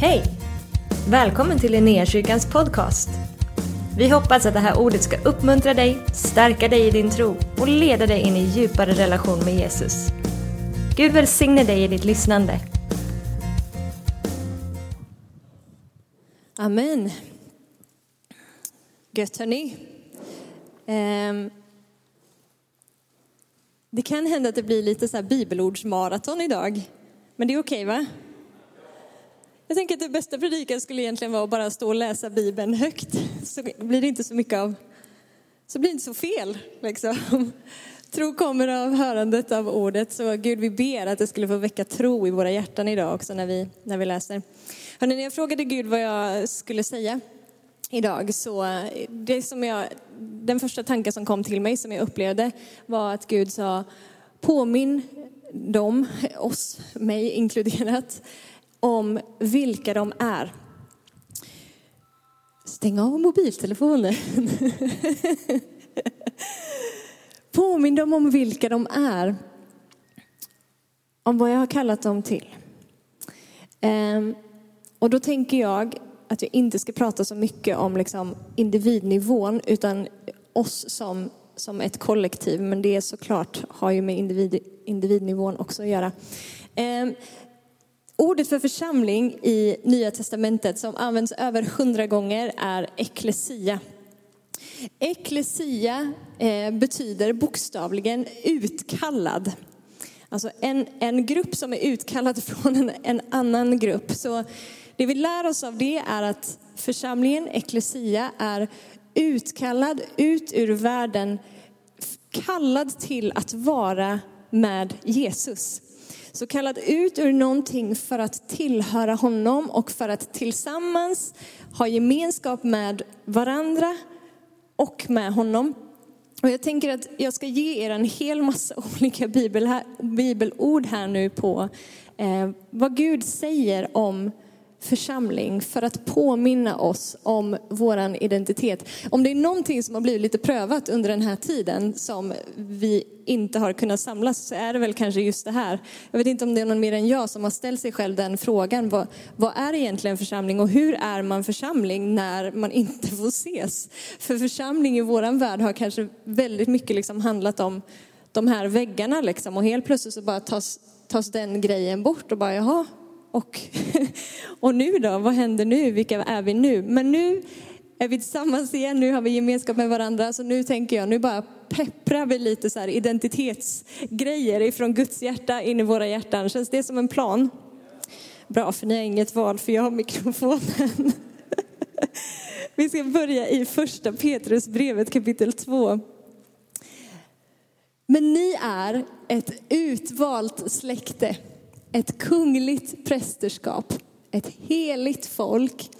Hej! Välkommen till Linnéakyrkans podcast. Vi hoppas att det här ordet ska uppmuntra dig, stärka dig i din tro och leda dig in i djupare relation med Jesus. Gud välsigne dig i ditt lyssnande. Amen. Gött hörni. Um, det kan hända att det blir lite så här bibelordsmaraton idag. Men det är okej va? Jag tänker att det bästa predikan skulle egentligen vara att bara stå och läsa Bibeln högt. Så blir det inte så mycket av, så blir det inte så fel liksom. Tro kommer av hörandet av ordet, så Gud vi ber att det skulle få väcka tro i våra hjärtan idag också när vi, när vi läser. Hörrni, när jag frågade Gud vad jag skulle säga idag så det som jag, den första tanken som kom till mig som jag upplevde var att Gud sa påminn dem, oss, mig inkluderat, om vilka de är. Stäng av mobiltelefonen. Påminn dem om vilka de är. Om vad jag har kallat dem till. Ehm, och då tänker jag att jag inte ska prata så mycket om liksom individnivån utan oss som, som ett kollektiv. Men det är såklart har ju med individ, individnivån också att göra. Ordet för församling i Nya Testamentet som används över hundra gånger är eklesia. Eklesia eh, betyder bokstavligen utkallad. Alltså en, en grupp som är utkallad från en, en annan grupp. Så det vi lär oss av det är att församlingen, eklesia, är utkallad ut ur världen, kallad till att vara med Jesus. Så kallad ut ur någonting för att tillhöra honom och för att tillsammans ha gemenskap med varandra och med honom. Och jag tänker att jag ska ge er en hel massa olika bibel här, bibelord här nu på eh, vad Gud säger om församling för att påminna oss om vår identitet. Om det är någonting som har blivit lite prövat under den här tiden som vi inte har kunnat samlas så är det väl kanske just det här. Jag vet inte om det är någon mer än jag som har ställt sig själv den frågan. Vad, vad är egentligen församling och hur är man församling när man inte får ses? För församling i våran värld har kanske väldigt mycket liksom handlat om de här väggarna liksom och helt plötsligt så bara tas, tas den grejen bort och bara jaha, och, och nu då, vad händer nu? Vilka är vi nu? Men nu är vi tillsammans igen, nu har vi gemenskap med varandra. Så nu tänker jag, nu bara pepprar vi lite så här identitetsgrejer ifrån Guds hjärta in i våra hjärtan. Känns det som en plan? Bra, för ni har inget val för jag har mikrofonen. Vi ska börja i första Petrusbrevet kapitel 2. Men ni är ett utvalt släkte ett kungligt prästerskap, ett heligt folk,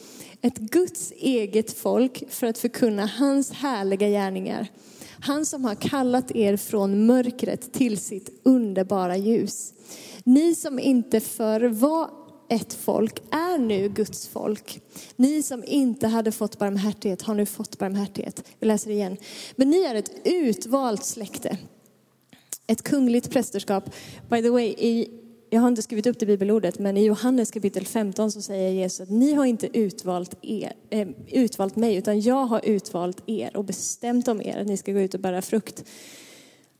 ett Guds eget folk för att förkunna hans härliga gärningar. Han som har kallat er från mörkret till sitt underbara ljus. Ni som inte förr var ett folk är nu Guds folk. Ni som inte hade fått barmhärtighet har nu fått barmhärtighet. Vi läser igen. Men ni är ett utvalt släkte. Ett kungligt prästerskap. By the way, i jag har inte skrivit upp det bibelordet, men i Johannes kapitel 15 så säger Jesus att ni har inte utvalt, er, eh, utvalt mig, utan jag har utvalt er och bestämt om er att ni ska gå ut och bära frukt.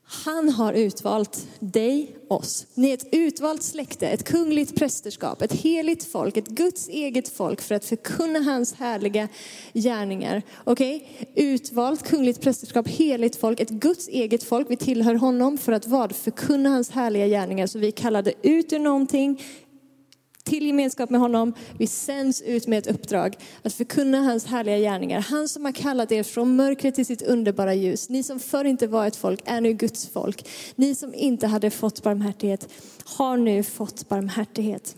Han har utvalt dig, oss. Ni är ett utvalt släkte, ett kungligt prästerskap, ett heligt folk, ett Guds eget folk för att förkunna hans härliga gärningar. Okej? Okay? Utvalt, kungligt prästerskap, heligt folk, ett Guds eget folk. Vi tillhör honom för att vad? Förkunna hans härliga gärningar. Så vi kallade ut ur någonting, till gemenskap med honom. Vi sänds ut med ett uppdrag att förkunna hans härliga gärningar. Han som har kallat er från mörkret till sitt underbara ljus. Ni som förr inte var ett folk är nu Guds folk. Ni som inte hade fått barmhärtighet har nu fått barmhärtighet.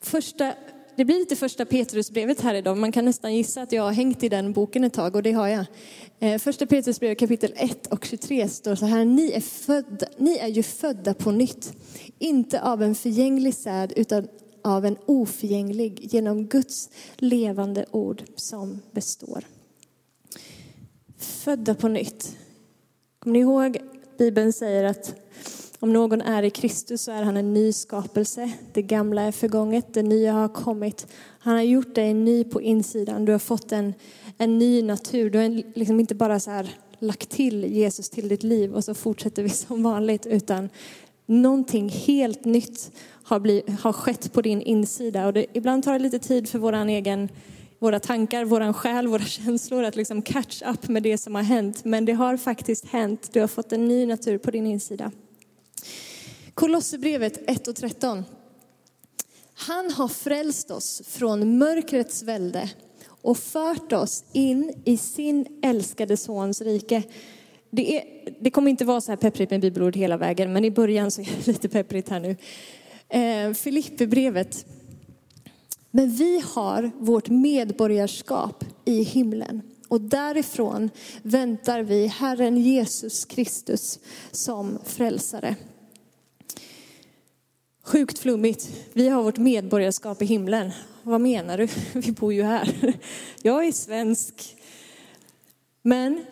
Första det blir lite första Petrusbrevet här idag. Man kan nästan gissa att jag har hängt i den boken ett tag och det har jag. Eh, första Petrusbrevet kapitel 1 och 23 står så här. Ni är, födda, ni är ju födda på nytt. Inte av en förgänglig säd utan av en oförgänglig genom Guds levande ord som består. Födda på nytt. Kommer ni ihåg Bibeln säger att Om någon är i Kristus så är han en ny skapelse. Det gamla är förgånget, det nya har kommit. Han har gjort dig ny på insidan. Du har fått en, en ny natur. Du har liksom inte bara så här lagt till Jesus till ditt liv och så fortsätter vi som vanligt, utan någonting helt nytt har, blivit, har skett på din insida. Och det, ibland tar det lite tid för våran egen våra tankar, våran själ, våra känslor att liksom catch up med det som har hänt. Men det har faktiskt hänt. Du har fått en ny natur på din insida. Kolosserbrevet 1 och 13. Han har frälst oss från mörkrets välde och fört oss in i sin älskade sons rike. Det, är, det kommer inte vara så här pepprigt med bibelord hela vägen, men i början så är det lite pepprigt här nu. Eh, Filipperbrevet. Men vi har vårt medborgarskap i himlen och därifrån väntar vi Herren Jesus Kristus som frälsare. Sjukt flummigt. Vi har vårt medborgarskap i himlen. Vad menar du? Vi bor ju här. Jag är svensk. Men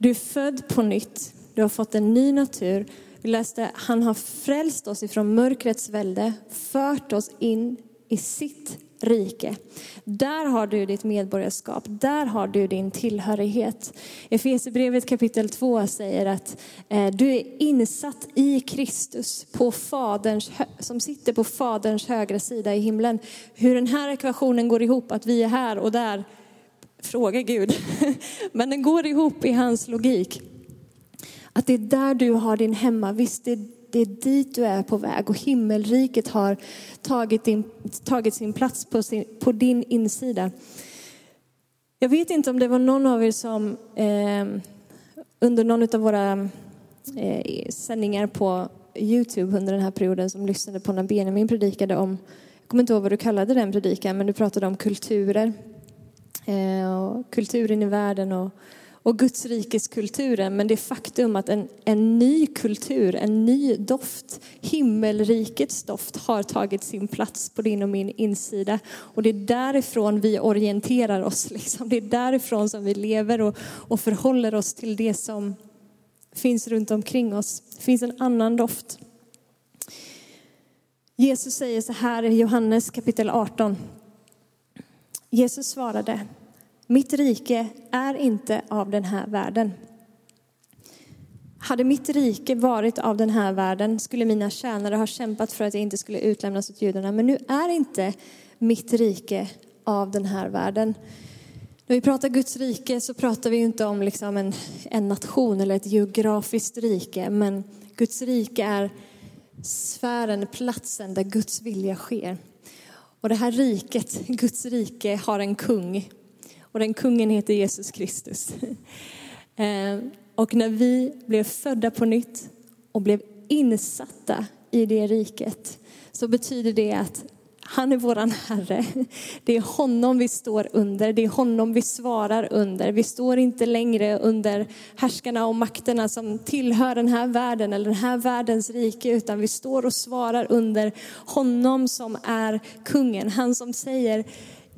du är född på nytt. Du har fått en ny natur. Vi läste, han har frälst oss ifrån mörkrets välde, fört oss in i sitt rike. Där har du ditt medborgarskap, där har du din tillhörighet. Efesierbrevet kapitel 2 säger att eh, du är insatt i Kristus på faderns, som sitter på Faderns högra sida i himlen. Hur den här ekvationen går ihop, att vi är här och där, fråga Gud. Men den går ihop i hans logik. Att det är där du har din hemmavisst, det det är dit du är på väg och himmelriket har tagit, din, tagit sin plats på, sin, på din insida. Jag vet inte om det var någon av er som eh, under någon av våra eh, sändningar på Youtube under den här perioden som lyssnade på när Benjamin predikade om, jag kommer inte ihåg vad du kallade den predikan, men du pratade om kulturer. Eh, och kulturen i världen och och Guds rikes kulturen, men det faktum att en, en ny kultur, en ny doft, himmelrikets doft har tagit sin plats på din och min insida. Och det är därifrån vi orienterar oss, liksom. det är därifrån som vi lever och, och förhåller oss till det som finns runt omkring oss. Det finns en annan doft. Jesus säger så här i Johannes kapitel 18. Jesus svarade, mitt rike är inte av den här världen. Hade mitt rike varit av den här världen skulle mina tjänare ha kämpat för att jag inte skulle utlämnas åt judarna. Men nu är inte mitt rike av den här världen. När vi pratar Guds rike så pratar vi inte om liksom en, en nation eller ett geografiskt rike. Men Guds rike är sfären, platsen där Guds vilja sker. Och det här riket, Guds rike, har en kung och den kungen heter Jesus Kristus. Eh, och när vi blev födda på nytt och blev insatta i det riket så betyder det att han är våran Herre. Det är honom vi står under, det är honom vi svarar under. Vi står inte längre under härskarna och makterna som tillhör den här världen eller den här världens rike, utan vi står och svarar under honom som är kungen. Han som säger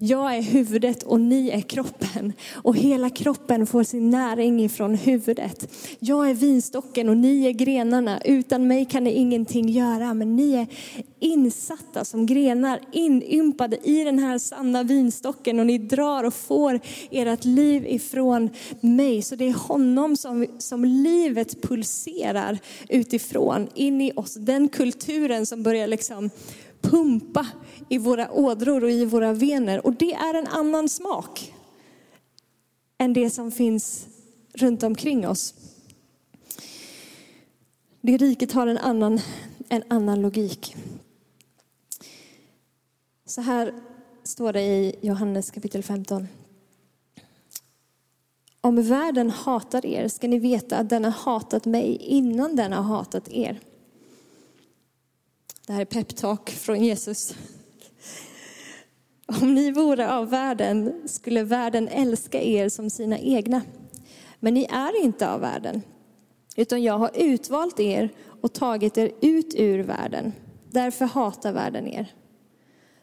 jag är huvudet och ni är kroppen. Och hela kroppen får sin näring ifrån huvudet. Jag är vinstocken och ni är grenarna. Utan mig kan ni ingenting göra. Men ni är insatta som grenar, inympade i den här sanna vinstocken. Och ni drar och får ert liv ifrån mig. Så det är honom som, som livet pulserar utifrån, in i oss. Den kulturen som börjar liksom pumpa i våra ådror och i våra vener. Och det är en annan smak än det som finns runt omkring oss. Det riket har en annan, en annan logik. Så här står det i Johannes kapitel 15. Om världen hatar er ska ni veta att den har hatat mig innan den har hatat er. Det här är peptalk från Jesus. Om ni vore av världen skulle världen älska er som sina egna. Men ni är inte av världen, utan jag har utvalt er och tagit er ut ur världen. Därför hatar världen er.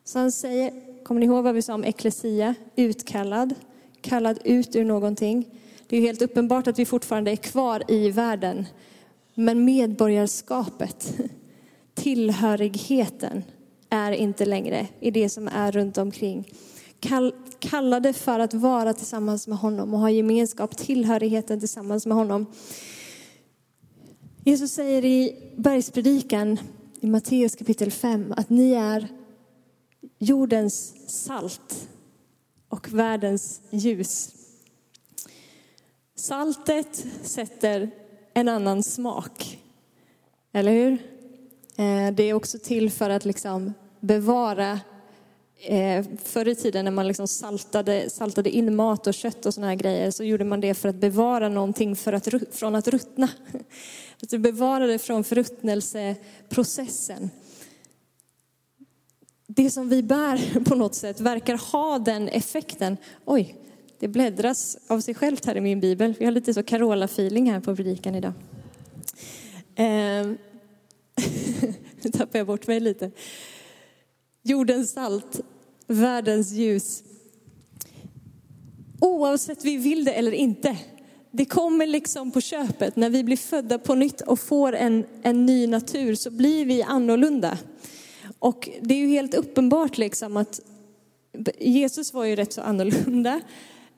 Så han säger, kommer ni ihåg vad vi sa om eklesia? Utkallad, kallad ut ur någonting. Det är helt uppenbart att vi fortfarande är kvar i världen. Men medborgarskapet, tillhörigheten, är inte längre i det som är runt omkring. Kall, kallade för att vara tillsammans med honom och ha gemenskap, tillhörigheten tillsammans med honom. Jesus säger i bergspredikan i Matteus kapitel 5 att ni är jordens salt och världens ljus. Saltet sätter en annan smak, eller hur? Eh, det är också till för att liksom bevara eh, förr i tiden när man liksom saltade, saltade in mat och kött och såna här grejer så gjorde man det för att bevara någonting för att, från att ruttna. Att bevara det från förruttnelseprocessen. Det som vi bär på något sätt verkar ha den effekten. Oj, det bläddras av sig självt här i min bibel. Vi har lite så Carola-feeling här på predikan idag. Eh, nu tappar jag bort mig lite. Jordens salt, världens ljus. Oavsett vi vill det eller inte. Det kommer liksom på köpet. När vi blir födda på nytt och får en, en ny natur så blir vi annorlunda. Och det är ju helt uppenbart liksom att Jesus var ju rätt så annorlunda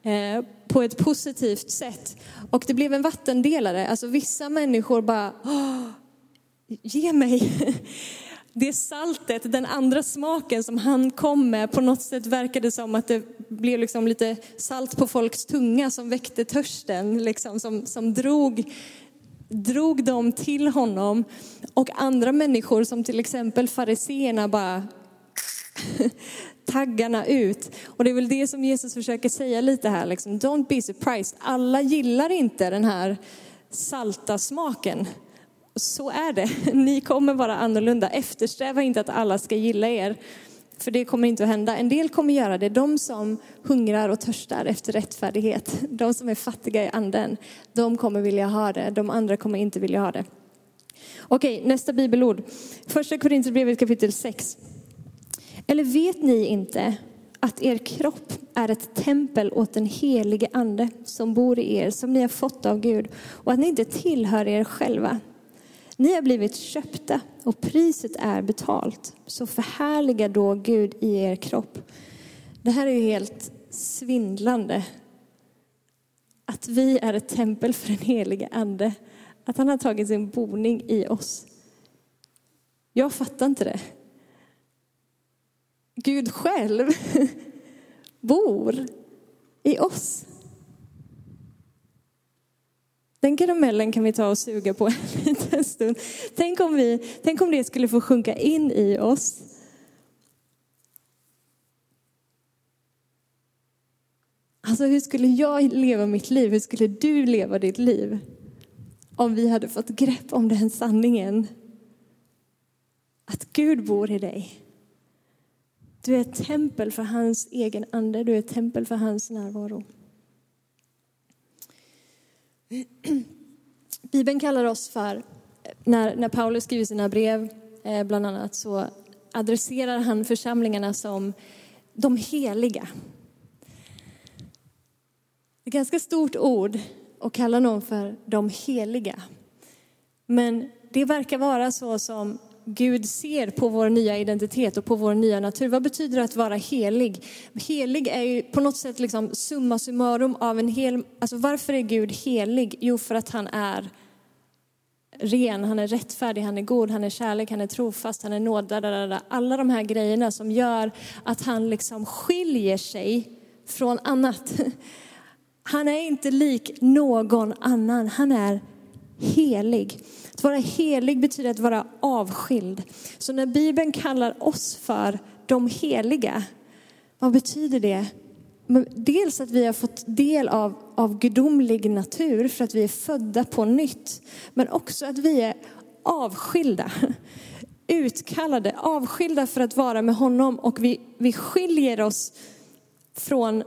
eh, på ett positivt sätt. Och det blev en vattendelare. Alltså vissa människor bara, ge mig. det saltet, den andra smaken som han kom med, på något sätt verkade som att det blev liksom lite salt på folks tunga som väckte törsten, liksom, som, som drog, drog dem till honom. Och andra människor som till exempel fariseerna bara taggarna ut. Och det är väl det som Jesus försöker säga lite här, liksom, don't be surprised. Alla gillar inte den här salta smaken. Så är det. Ni kommer vara annorlunda. Eftersträva inte att alla ska gilla er. För det kommer inte att hända. En del kommer göra det. De som hungrar och törstar efter rättfärdighet. De som är fattiga i anden. De kommer vilja ha det. De andra kommer inte vilja ha det. Okej, nästa bibelord. Första Korinthierbrevet kapitel 6. Eller vet ni inte att er kropp är ett tempel åt den helige ande som bor i er, som ni har fått av Gud och att ni inte tillhör er själva. Ni har blivit köpta och priset är betalt. Så förhärliga då Gud i er kropp. Det här är ju helt svindlande. Att vi är ett tempel för den helige Ande. Att han har tagit sin boning i oss. Jag fattar inte det. Gud själv bor i oss. Den karamellen kan vi ta och suga på en liten stund. Tänk om, vi, tänk om det skulle få sjunka in i oss. Alltså hur skulle jag leva mitt liv? Hur skulle du leva ditt liv? Om vi hade fått grepp om den sanningen. Att Gud bor i dig. Du är ett tempel för hans egen ande, du är ett tempel för hans närvaro. Bibeln kallar oss för, när, när Paulus skriver sina brev eh, bland annat, så adresserar han församlingarna som de heliga. Det är ett ganska stort ord att kalla någon för de heliga. Men det verkar vara så som Gud ser på vår nya identitet och på vår nya natur. Vad betyder det att vara helig? Helig är ju på något sätt liksom summa summarum av en hel... Alltså varför är Gud helig? Jo, för att han är ren, han är rättfärdig, han är god, han är kärlek, han är trofast, han är nåd. Alla de här grejerna som gör att han liksom skiljer sig från annat. Han är inte lik någon annan, han är helig. Att vara helig betyder att vara avskild. Så när Bibeln kallar oss för de heliga, vad betyder det? Dels att vi har fått del av, av gudomlig natur för att vi är födda på nytt. Men också att vi är avskilda, utkallade, avskilda för att vara med honom. Och vi, vi skiljer oss från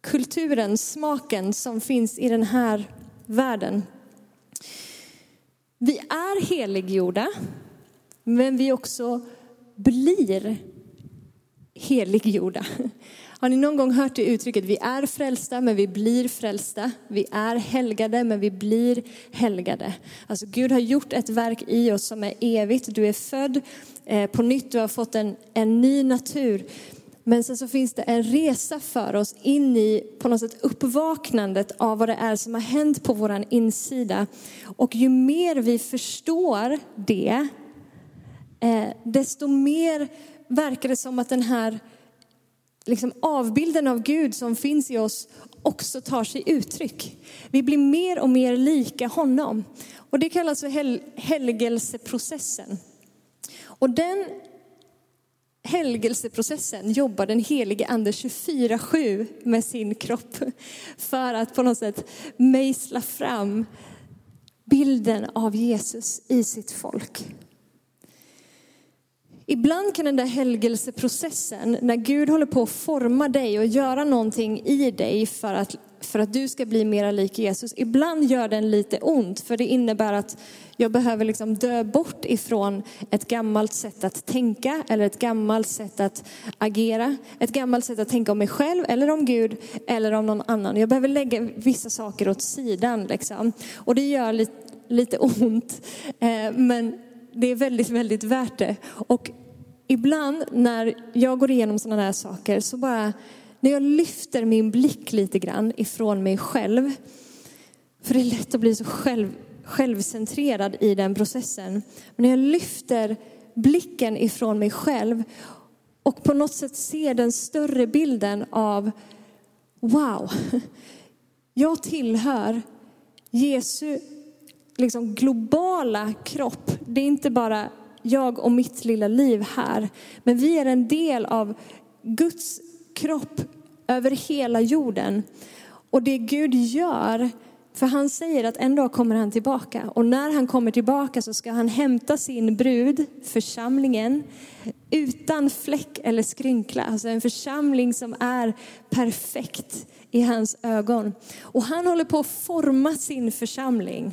kulturen, smaken som finns i den här världen. Vi är heliggjorda, men vi också blir heliggjorda. Har ni någon gång hört det uttrycket, vi är frälsta men vi blir frälsta. Vi är helgade men vi blir helgade. Alltså Gud har gjort ett verk i oss som är evigt. Du är född eh, på nytt, du har fått en, en ny natur. Men sen så finns det en resa för oss in i på något sätt uppvaknandet av vad det är som har hänt på vår insida. Och ju mer vi förstår det, eh, desto mer verkar det som att den här liksom avbilden av Gud som finns i oss också tar sig uttryck. Vi blir mer och mer lika honom. Och det kallas för hel helgelseprocessen. Och den helgelseprocessen jobbar den helige ande 24-7 med sin kropp för att på något sätt mejsla fram bilden av Jesus i sitt folk. Ibland kan den där helgelseprocessen, när Gud håller på att forma dig och göra någonting i dig för att, för att du ska bli mera lik Jesus, ibland gör den lite ont för det innebär att jag behöver liksom dö bort ifrån ett gammalt sätt att tänka eller ett gammalt sätt att agera. Ett gammalt sätt att tänka om mig själv eller om Gud eller om någon annan. Jag behöver lägga vissa saker åt sidan. Liksom. Och det gör lite, lite ont. Eh, men det är väldigt, väldigt värt det. Och ibland när jag går igenom sådana här saker så bara, när jag lyfter min blick lite grann ifrån mig själv, för det är lätt att bli så själv, självcentrerad i den processen. Men när jag lyfter blicken ifrån mig själv och på något sätt ser den större bilden av, wow, jag tillhör Jesu liksom globala kropp. Det är inte bara jag och mitt lilla liv här. Men vi är en del av Guds kropp över hela jorden. Och det Gud gör, för han säger att en dag kommer han tillbaka. Och när han kommer tillbaka så ska han hämta sin brud, församlingen, utan fläck eller skrynkla. Alltså en församling som är perfekt i hans ögon. Och han håller på att forma sin församling.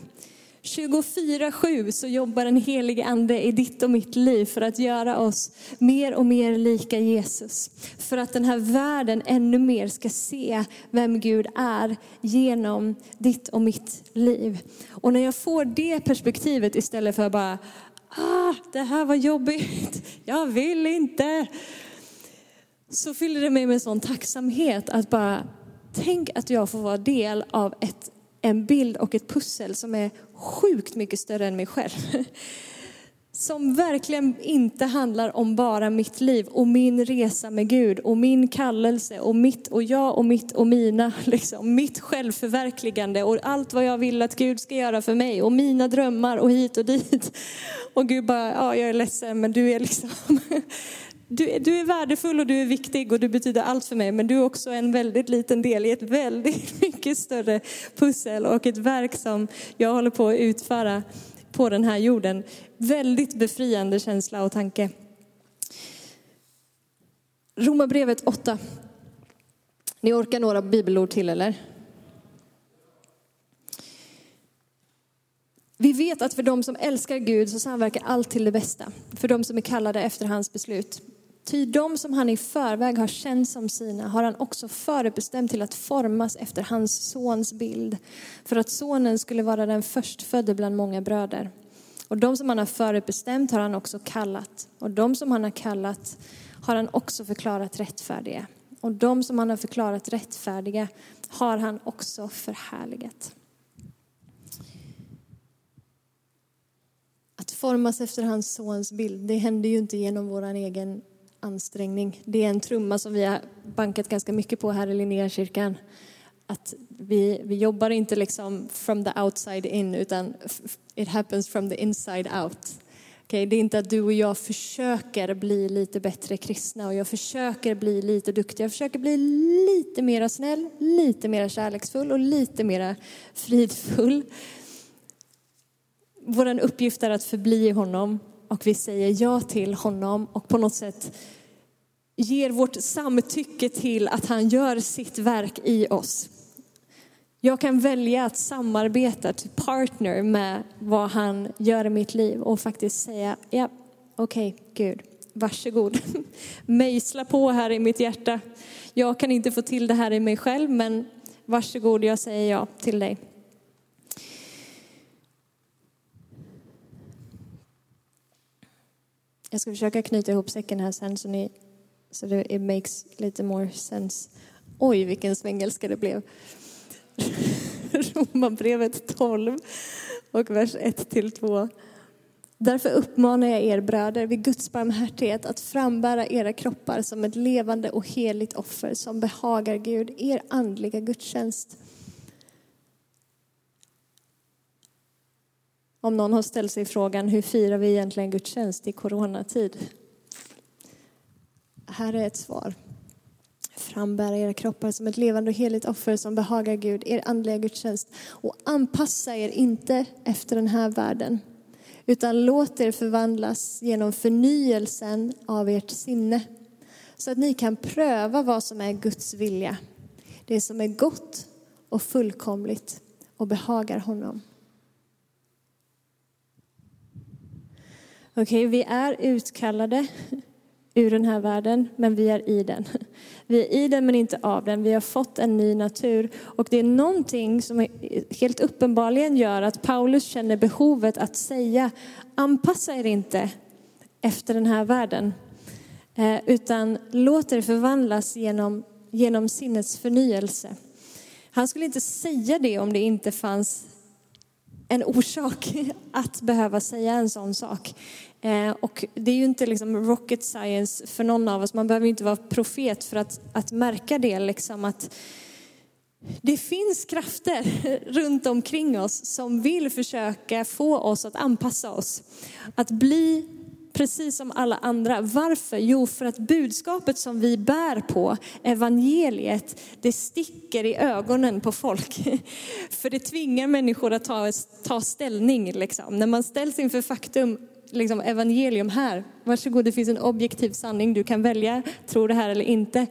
24-7 så jobbar den helige ande i ditt och mitt liv för att göra oss mer och mer lika Jesus. För att den här världen ännu mer ska se vem Gud är genom ditt och mitt liv. Och när jag får det perspektivet istället för bara, ah, det här var jobbigt, jag vill inte. Så fyller det mig med sån tacksamhet att bara, tänk att jag får vara del av ett en bild och ett pussel som är sjukt mycket större än mig själv. Som verkligen inte handlar om bara mitt liv och min resa med Gud och min kallelse och mitt och jag och mitt och mina, liksom, mitt självförverkligande och allt vad jag vill att Gud ska göra för mig och mina drömmar och hit och dit. Och Gud bara, ja jag är ledsen men du är liksom du, du, är värdefull och du är viktig och du betyder allt för mig, men du är också en väldigt liten del i ett väldigt mycket större pussel och ett verk som jag håller på att utföra på den här jorden. Väldigt befriande känsla och tanke. Romarbrevet 8. Ni orkar några bibelord till eller? Vi vet att för de som älskar Gud så samverkar allt till det bästa. För de som är kallade efter hans beslut. Ty de som han i förväg har känt som sina har han också förbestämt till att formas efter hans sons bild. För att sonen skulle vara den förstfödde bland många bröder. Och de som han har förutbestämt har han också kallat. Och de som han har kallat har han också förklarat rättfärdiga. Och de som han har förklarat rättfärdiga har han också förhärligat. Att formas efter hans sons bild, det händer ju inte genom vår egen ansträngning. Det är en trumma som vi har bankat ganska mycket på här i Linnéakyrkan. Att vi, vi jobbar inte liksom from the outside in, utan it happens from the inside out. Okay, det är inte att du och jag försöker bli lite bättre kristna och jag försöker bli lite duktig. Jag försöker bli lite mera snäll, lite mera kärleksfull och lite mera fridfull. Vår uppgift är att förbli i honom och vi säger ja till honom och på något sätt ger vårt samtycke till att han gör sitt verk i oss. Jag kan välja att samarbeta, to partner med vad han gör i mitt liv och faktiskt säga, ja, okej okay, Gud, varsågod. Mejsla på här i mitt hjärta. Jag kan inte få till det här i mig själv, men varsågod, jag säger ja till dig. Jag ska försöka knyta ihop säcken här sen så, ni, så det it makes lite more sense. Oj, vilken svengelska det blev. Romarbrevet 12 och vers 1 till 2. Därför uppmanar jag er bröder vid Guds barmhärtighet att frambära era kroppar som ett levande och heligt offer som behagar Gud, er andliga gudstjänst. Om någon har ställt sig frågan hur firar vi egentligen gudstjänst i coronatid? Här är ett svar. Frambära era kroppar som ett levande och heligt offer som behagar Gud, er andliga gudstjänst. Och anpassa er inte efter den här världen, utan låt er förvandlas genom förnyelsen av ert sinne. Så att ni kan pröva vad som är Guds vilja, det som är gott och fullkomligt och behagar honom. Okej, okay, vi är utkallade ur den här världen, men vi är i den. Vi är i den men inte av den. Vi har fått en ny natur. Och det är någonting som helt uppenbarligen gör att Paulus känner behovet att säga, anpassa er inte efter den här världen. Eh, utan låt er förvandlas genom, genom sinnets förnyelse. Han skulle inte säga det om det inte fanns en orsak att behöva säga en sån sak. Eh, och det är ju inte liksom rocket science för någon av oss. Man behöver inte vara profet för att, att märka det. Liksom att det finns krafter runt omkring oss som vill försöka få oss att anpassa oss. Att bli precis som alla andra. Varför? Jo, för att budskapet som vi bär på, evangeliet, det sticker i ögonen på folk. För det tvingar människor att ta, ta ställning. Liksom. När man ställs inför faktum, liksom, evangelium här, varsågod det finns en objektiv sanning, du kan välja, tro det här eller inte.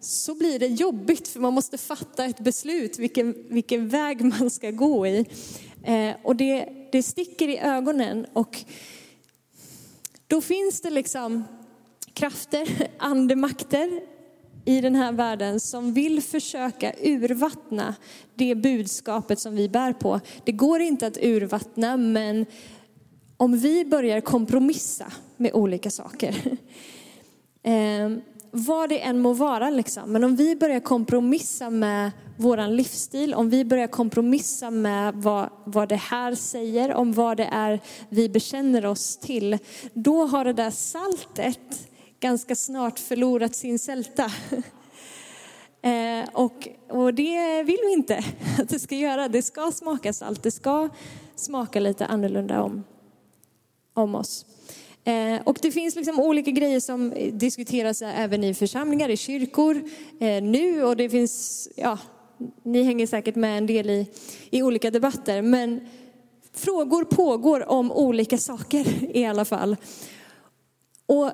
Så blir det jobbigt för man måste fatta ett beslut, vilken, vilken väg man ska gå i. Eh, och det, det sticker i ögonen. och då finns det liksom krafter, andemakter i den här världen som vill försöka urvattna det budskapet som vi bär på. Det går inte att urvattna, men om vi börjar kompromissa med olika saker, eh, vad det än må vara, liksom. men om vi börjar kompromissa med vår livsstil, om vi börjar kompromissa med vad, vad det här säger, om vad det är vi bekänner oss till, då har det där saltet ganska snart förlorat sin sälta. Eh, och, och det vill vi inte att det ska göra. Det ska smaka salt, det ska smaka lite annorlunda om, om oss. Eh, och det finns liksom olika grejer som diskuteras även i församlingar, i kyrkor eh, nu och det finns, ja, ni hänger säkert med en del i, i olika debatter, men frågor pågår om olika saker i alla fall. Och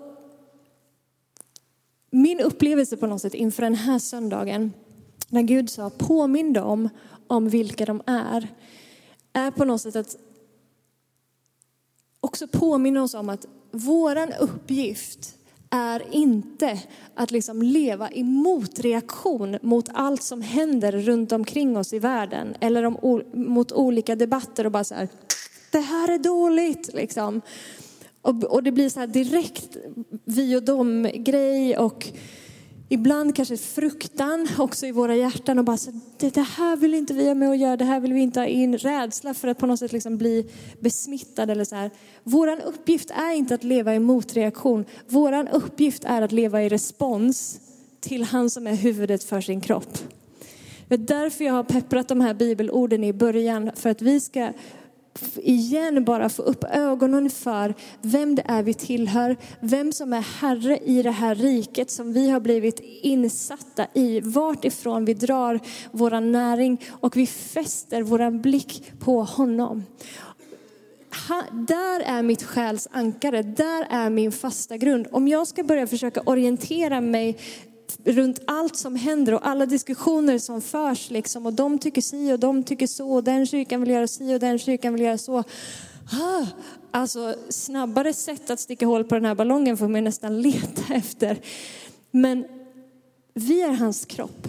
min upplevelse på något sätt inför den här söndagen, när Gud sa påminn dem om vilka de är, är på något sätt att också påminna oss om att våran uppgift är inte att liksom leva i motreaktion mot allt som händer runt omkring oss i världen. Eller om, mot olika debatter och bara så här, det här är dåligt liksom. Och, och det blir så här direkt vi och dem grej och ibland kanske fruktan också i våra hjärtan och bara så, det, det här vill inte vi ha med att göra, det här vill vi inte ha in. Rädsla för att på något sätt liksom bli besmittad eller så här. Våran uppgift är inte att leva i motreaktion. Våran uppgift är att leva i respons till han som är huvudet för sin kropp. Det är därför jag har pepprat de här bibelorden i början, för att vi ska igen bara få upp ögonen för vem det är vi tillhör, vem som är herre i det här riket som vi har blivit insatta i, vart ifrån vi drar vår näring och vi fäster vår blick på honom. där är mitt själs ankare, där är min fasta grund. Om jag ska börja försöka orientera mig runt allt som händer och alla diskussioner som förs liksom och de tycker si och de tycker så och den kyrkan vill göra si och den kyrkan vill göra så. Ah, alltså snabbare sätt att sticka hål på den här ballongen får man nästan leta efter. Men vi är hans kropp.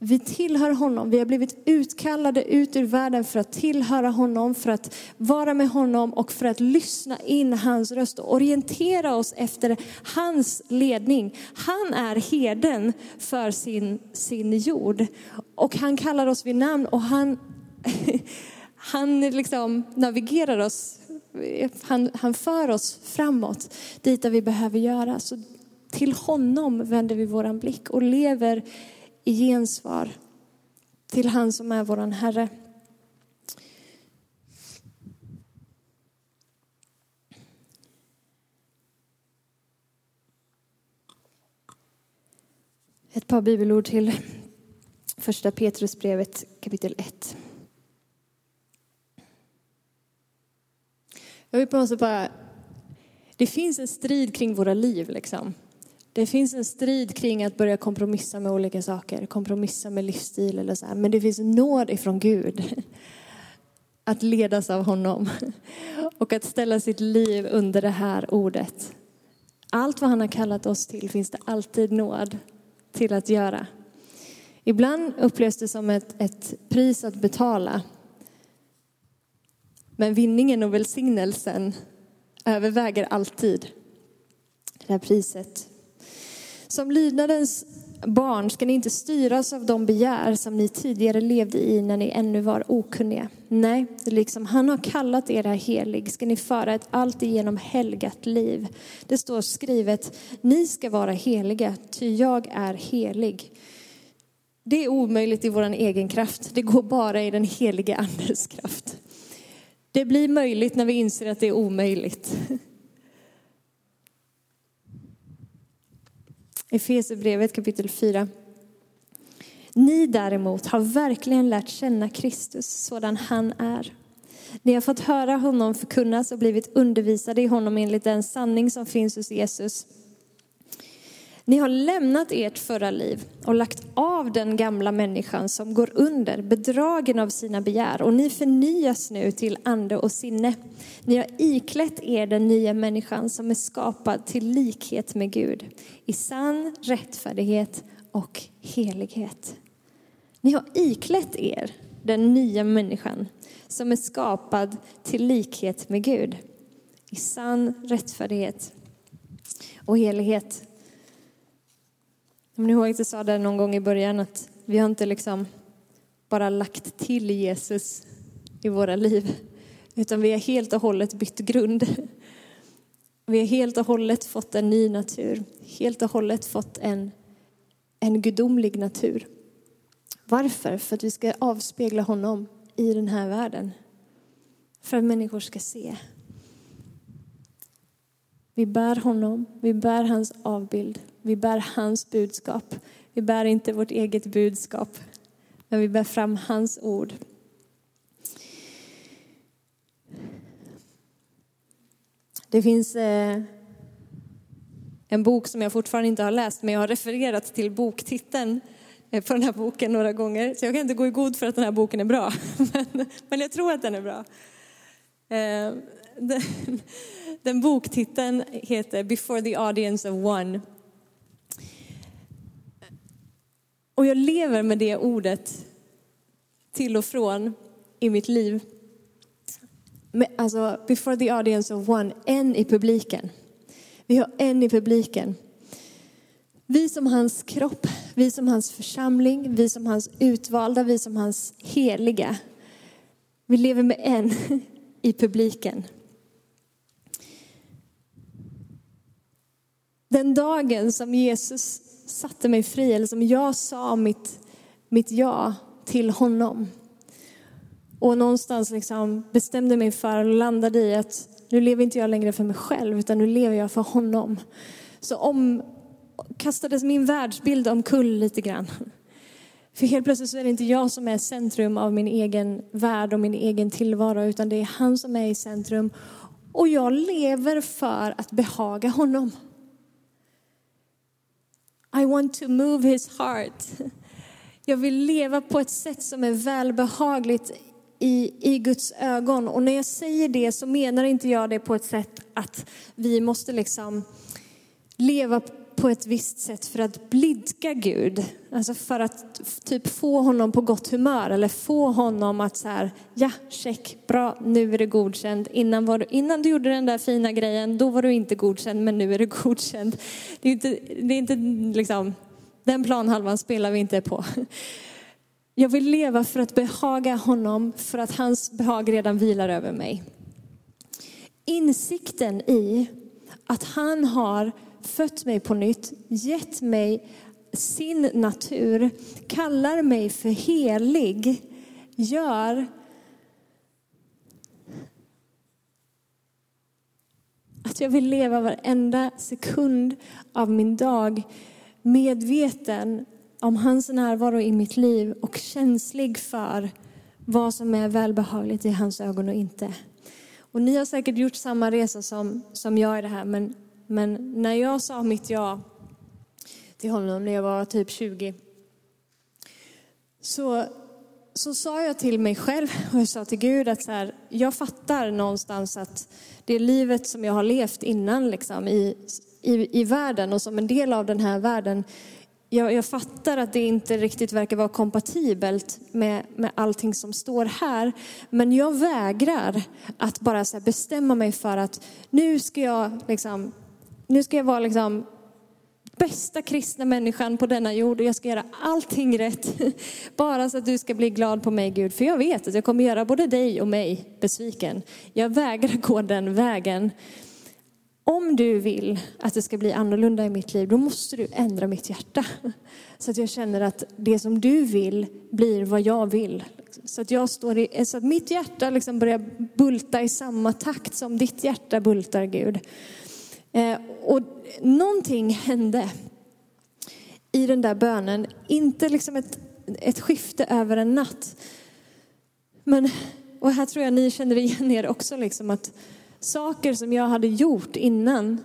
Vi tillhör honom. Vi har blivit utkallade ut ur världen för att tillhöra honom, för att vara med honom och för att lyssna in hans röst och orientera oss efter hans ledning. Han är heden för sin, sin jord och han kallar oss vid namn och han, han liksom navigerar oss. Han, han för oss framåt dit där vi behöver göra. Så till honom vänder vi våran blick och lever i gensvar till han som är våran Herre. Ett par bibelord till första Petrusbrevet kapitel 1. Jag vill på något sätt bara, det finns en strid kring våra liv liksom. Det finns en strid kring att börja kompromissa med olika saker, kompromissa med livsstil eller så här. Men det finns nåd ifrån Gud. Att ledas av honom och att ställa sitt liv under det här ordet. Allt vad han har kallat oss till finns det alltid nåd till att göra. Ibland upplevs det som ett, ett pris att betala. Men vinningen och välsignelsen överväger alltid det här priset. Som lydnadens barn ska ni inte styras av de begär som ni tidigare levde i när ni ännu var okunniga. Nej, liksom han har kallat er helig ska ni föra ett alltigenom helgat liv. Det står skrivet, ni ska vara heliga, ty jag är helig. Det är omöjligt i vår egen kraft. Det går bara i den helige Andes kraft. Det blir möjligt när vi inser att det är omöjligt. Efesierbrevet kapitel 4. Ni däremot har verkligen lärt känna Kristus sådan han är. Ni har fått höra honom förkunnas och blivit undervisade i honom enligt den sanning som finns hos Jesus. Ni har lämnat ert förra liv och lagt av den gamla människan som går under, bedragen av sina begär. Och ni förnyas nu till ande och sinne. Ni har iklätt er den nya människan som är skapad till likhet med Gud i sann rättfärdighet och helighet. Ni har iklätt er den nya människan som är skapad till likhet med Gud i sann rättfärdighet och helighet. Om ni ihåg att jag sa det någon gång i början att vi har inte liksom bara lagt till Jesus i våra liv, utan vi har helt och hållet bytt grund. Vi har helt och hållet fått en ny natur, helt och hållet fått en, en gudomlig natur. Varför? För att vi ska avspegla honom i den här världen. För att människor ska se. Vi bär honom, vi bär hans avbild, vi bär hans budskap. Vi bär inte vårt eget budskap, men vi bär fram hans ord. Det finns eh, en bok som jag fortfarande inte har läst, men jag har refererat till boktiteln eh, på den här boken några gånger. Så jag kan inte gå i god för att den här boken är bra, men jag tror att den är bra. Eh, den, den boktiteln heter Before the audience of one. Och jag lever med det ordet till och från i mitt liv. Alltså, before the audience of one, en i publiken. Vi har en i publiken. Vi som hans kropp, vi som hans församling, vi som hans utvalda, vi som hans heliga. Vi lever med en i publiken. Den dagen som Jesus satte mig fri, eller som jag sa mitt, mitt ja till honom. Och någonstans liksom bestämde mig för och landade i att nu lever inte jag längre för mig själv, utan nu lever jag för honom. Så om kastades min världsbild omkull lite grann. För helt plötsligt så är det inte jag som är centrum av min egen värld och min egen tillvaro, utan det är han som är i centrum. Och jag lever för att behaga honom. I want to move his heart. Jag vill leva på ett sätt som är välbehagligt i, i Guds ögon. Och när jag säger det så menar inte jag det på ett sätt att vi måste liksom leva på ett visst sätt för att blidka Gud. Alltså för att typ få honom på gott humör eller få honom att så här, ja, check, bra, nu är det godkänd. Innan, var du, innan du gjorde den där fina grejen, då var du inte godkänd, men nu är du godkänd. Det är inte, det är inte liksom, den planhalvan spelar vi inte på. Jag vill leva för att behaga honom, för att hans behag redan vilar över mig. Insikten i att han har fött mig på nytt, gett mig sin natur, kallar mig för helig, gör att jag vill leva varenda sekund av min dag medveten om hans närvaro i mitt liv och känslig för vad som är välbehagligt i hans ögon och inte. Och ni har säkert gjort samma resa som, som jag i det här, men men när jag sa mitt ja till honom när jag var typ 20 så, så sa jag till mig själv och jag sa till Gud att så här, jag fattar någonstans att det livet som jag har levt innan liksom, i, i, i världen och som en del av den här världen jag, jag, fattar att det inte riktigt verkar vara kompatibelt med, med allting som står här. Men jag vägrar att bara så bestämma mig för att nu ska jag liksom nu ska jag vara liksom bästa kristna människan på denna jord och jag ska göra allting rätt. Bara så att du ska bli glad på mig Gud. För jag vet att jag kommer göra både dig och mig besviken. Jag vägrar gå den vägen. Om du vill att det ska bli annorlunda i mitt liv, då måste du ändra mitt hjärta. Så att jag känner att det som du vill blir vad jag vill. Så att, jag står i, så att mitt hjärta liksom börjar bulta i samma takt som ditt hjärta bultar, Gud. Eh, och någonting hände i den där bönen. Inte liksom ett, ett skifte över en natt. Men, och här tror jag ni känner igen er också, liksom att saker som jag hade gjort innan,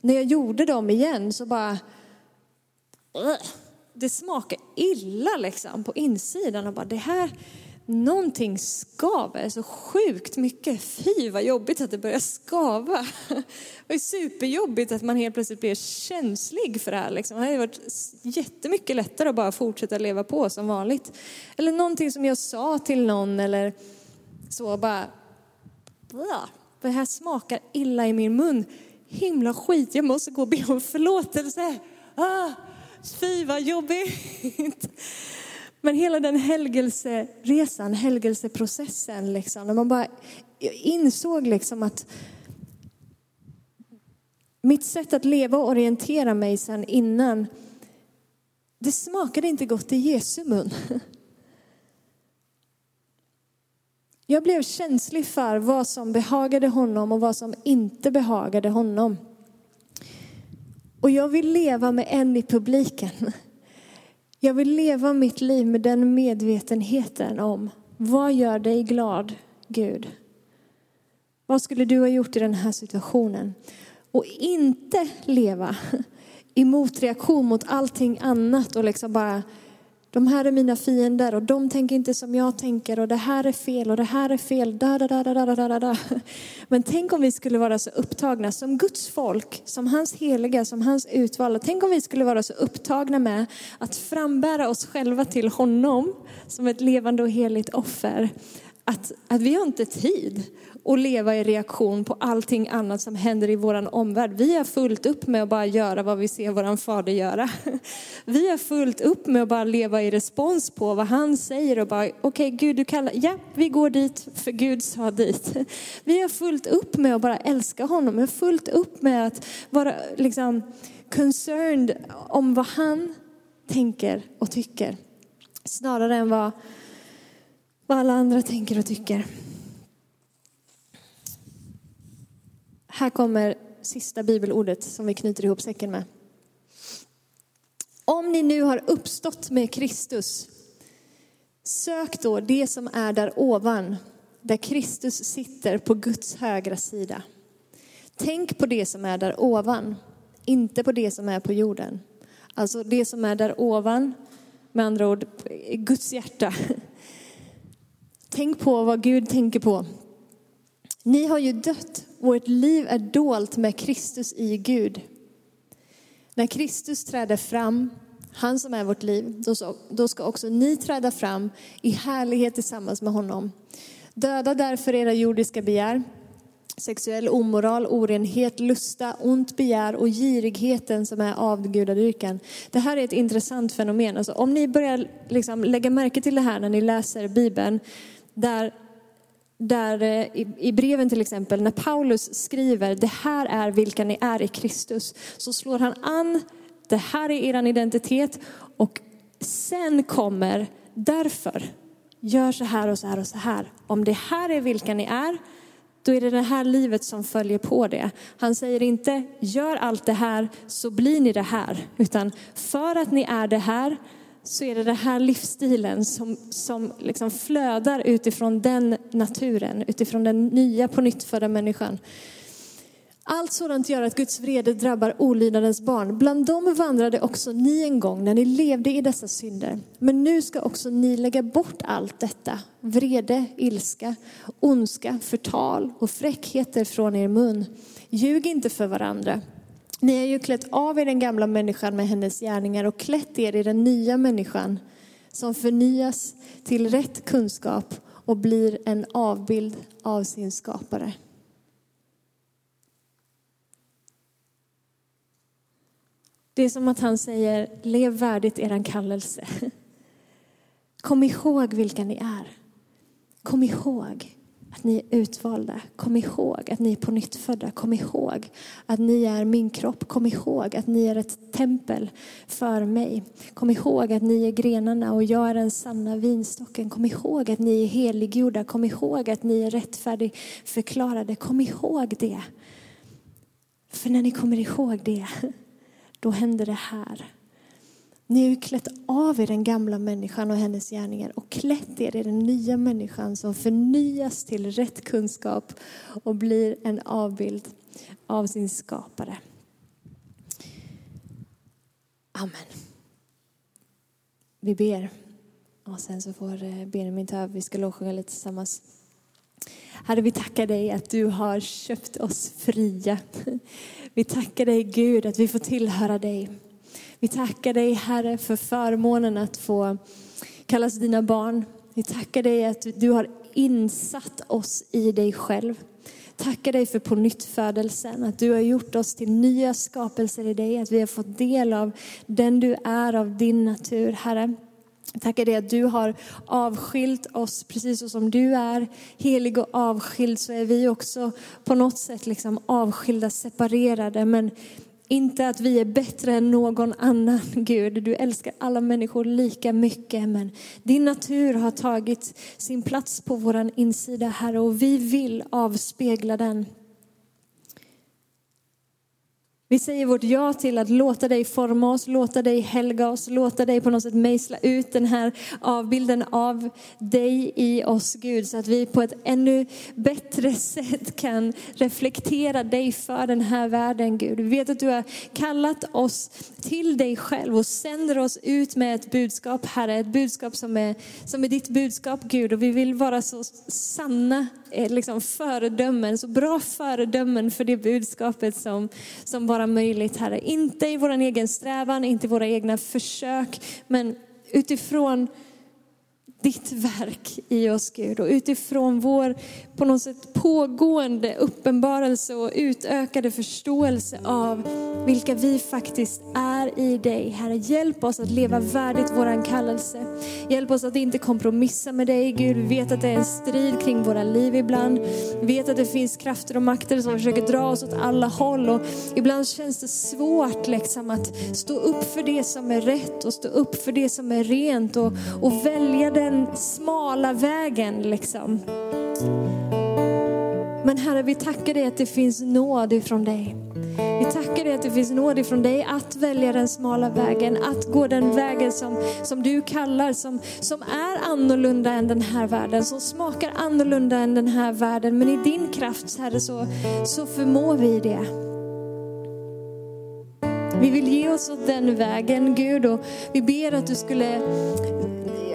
när jag gjorde dem igen så bara, eh, det smakar illa liksom på insidan och bara det här, någonting skaver så sjukt mycket. Fy vad jobbigt att det börjar skava. Det är superjobbigt att man helt plötsligt blir känslig för det här. Liksom. Det hade varit jättemycket lättare att bara fortsätta leva på som vanligt. Eller någonting som jag sa till någon eller så bara, det här smakar illa i min mun. Himla skit, jag måste gå och be om förlåtelse. Ah, fy vad jobbigt. Men hela den helgelseresan, helgelseprocessen, liksom, när man bara insåg liksom att mitt sätt att leva och orientera mig sen innan, det smakade inte gott i Jesu mun. Jag blev känslig för vad som behagade honom och vad som inte behagade honom. Och jag vill leva med en i publiken. Jag vill leva mitt liv med den medvetenheten om vad gör dig glad, Gud? Vad skulle du ha gjort i den här situationen? Och inte leva i motreaktion mot allting annat och liksom bara de här är mina fiender och de tänker inte som jag tänker och det här är fel och det här är fel. Da, da, da, da, da, da, da. Men tänk om vi skulle vara så upptagna som Guds folk, som hans heliga, som hans utvalda. Tänk om vi skulle vara så upptagna med att frambära oss själva till honom som ett levande och heligt offer. Att, att vi har inte tid att leva i reaktion på allting annat som händer i vår omvärld. Vi har fullt upp med att bara göra vad vi ser vår fader göra. Vi har fullt upp med att bara leva i respons på vad han säger och bara, okej okay, Gud du kallar, ja vi går dit för Gud sa dit. Vi har fullt upp med att bara älska honom, vi har fullt upp med att vara liksom concerned om vad han tänker och tycker. Snarare än vad, vad alla andra tänker och tycker. Här kommer sista bibelordet som vi knyter ihop säcken med. Om ni nu har uppstått med Kristus, sök då det som är där ovan, där Kristus sitter på Guds högra sida. Tänk på det som är där ovan, inte på det som är på jorden. Alltså det som är där ovan, med andra ord Guds hjärta. Tänk på vad Gud tänker på. Ni har ju dött, vårt liv är dolt med Kristus i Gud. När Kristus träder fram, han som är vårt liv, då ska också ni träda fram i härlighet tillsammans med honom. Döda därför era jordiska begär, sexuell omoral, orenhet, lusta, ont begär och girigheten som är avgudadyrkan. Det här är ett intressant fenomen. Alltså, om ni börjar liksom lägga märke till det här när ni läser Bibeln, där där eh, i, i breven till exempel, när Paulus skriver det här är vilka ni är i Kristus, så slår han an, det här är er identitet och sen kommer därför, gör så här och så här och så här. Om det här är vilka ni är, då är det det här livet som följer på det. Han säger inte, gör allt det här så blir ni det här, utan för att ni är det här så är det den här livsstilen som, som liksom flödar utifrån den naturen, utifrån den nya på nytt människan. Allt sådant gör att Guds vrede drabbar olydnadens barn. Bland dem vandrade också ni en gång när ni levde i dessa synder. Men nu ska också ni lägga bort allt detta. Vrede, ilska, ondska, förtal och fräckheter från er mun. Ljug inte för varandra ni har ju klätt av er den gamla människan med hennes gärningar och klätt er i den nya människan som förnyas till rätt kunskap och blir en avbild av sin skapare. Det är som att han säger, lev värdigt eran kallelse. Kom ihåg vilka ni är. Kom ihåg att ni är utvalda. Kom ihåg att ni är på nytt födda. Kom ihåg att ni är min kropp. Kom ihåg att ni är ett tempel för mig. Kom ihåg att ni är grenarna och jag är den sanna vinstocken. Kom ihåg att ni är heliggjorda. Kom ihåg att ni är rättfärdig förklarade. Kom ihåg det. För när ni kommer ihåg det, då händer det här. Ni har ju klätt av er den gamla människan och hennes gärningar och klätt er i den nya människan som förnyas till rätt kunskap och blir en avbild av sin skapare. Amen. Vi ber och sen så får eh, Benjamin ta över. Vi ska lovsjunga lite tillsammans. Herre, vi tackar dig att du har köpt oss fria. Vi tackar dig Gud att vi får tillhöra dig. Vi tackar dig Herre för förmånen att få kallas dina barn. Vi tackar dig att du har insatt oss i dig själv. Tackar dig för på nytt att du har gjort oss till nya skapelser i dig, att vi har fått del av den du är, av din natur, Herre. Tackar dig att du har avskilt oss precis som du är helig och avskild så är vi också på något sätt liksom avskilda, separerade. Men inte att vi är bättre än någon annan, Gud. Du älskar alla människor lika mycket, men din natur har tagit sin plats på vår insida, Herre, och vi vill avspegla den. Vi säger vårt ja till att låta dig forma oss, låta dig helga oss, låta dig på något sätt mejsla ut den här avbilden av dig i oss Gud så att vi på ett ännu bättre sätt kan reflektera dig för den här världen Gud. Vi vet att du har kallat oss till dig själv och sänder oss ut med ett budskap Herre, ett budskap som är, som är ditt budskap Gud och vi vill vara så sanna Eh, liksom föredömen, så bra föredömen för det budskapet som, som bara möjligt, Herre. Inte i vår egen strävan, inte i våra egna försök, men utifrån ditt verk i oss Gud och utifrån vår på något sätt pågående uppenbarelse och utökade förståelse av vilka vi faktiskt är i dig. Herre, hjälp oss att leva värdigt våran kallelse. Hjälp oss att inte kompromissa med dig Gud. Vi vet att det är en strid kring våra liv ibland. Vi vet att det finns krafter och makter som försöker dra oss åt alla håll och ibland känns det svårt liksom att stå upp för det som är rätt och stå upp för det som är rent och, och välja den smala vägen liksom. Men Herre, vi tackar dig att det finns nåd ifrån dig. Vi tackar dig att det finns nåd ifrån dig att välja den smala vägen, att gå den vägen som, som du kallar, som, som är annorlunda än den här världen, som smakar annorlunda än den här världen. Men i din kraft, Herre, så, så förmår vi det. Vi vill ge oss åt den vägen, Gud, och vi ber att du skulle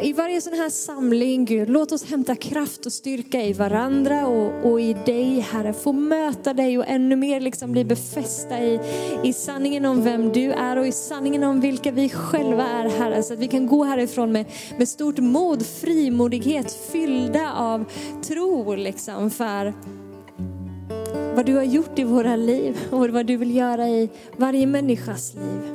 i varje sån här samling, Gud, låt oss hämta kraft och styrka i varandra och, och i dig, Herre. Få möta dig och ännu mer liksom bli befästa i, i sanningen om vem du är och i sanningen om vilka vi själva är, Herre. Så att vi kan gå härifrån med, med stort mod, frimodighet, fyllda av tro liksom för vad du har gjort i våra liv och vad du vill göra i varje människas liv.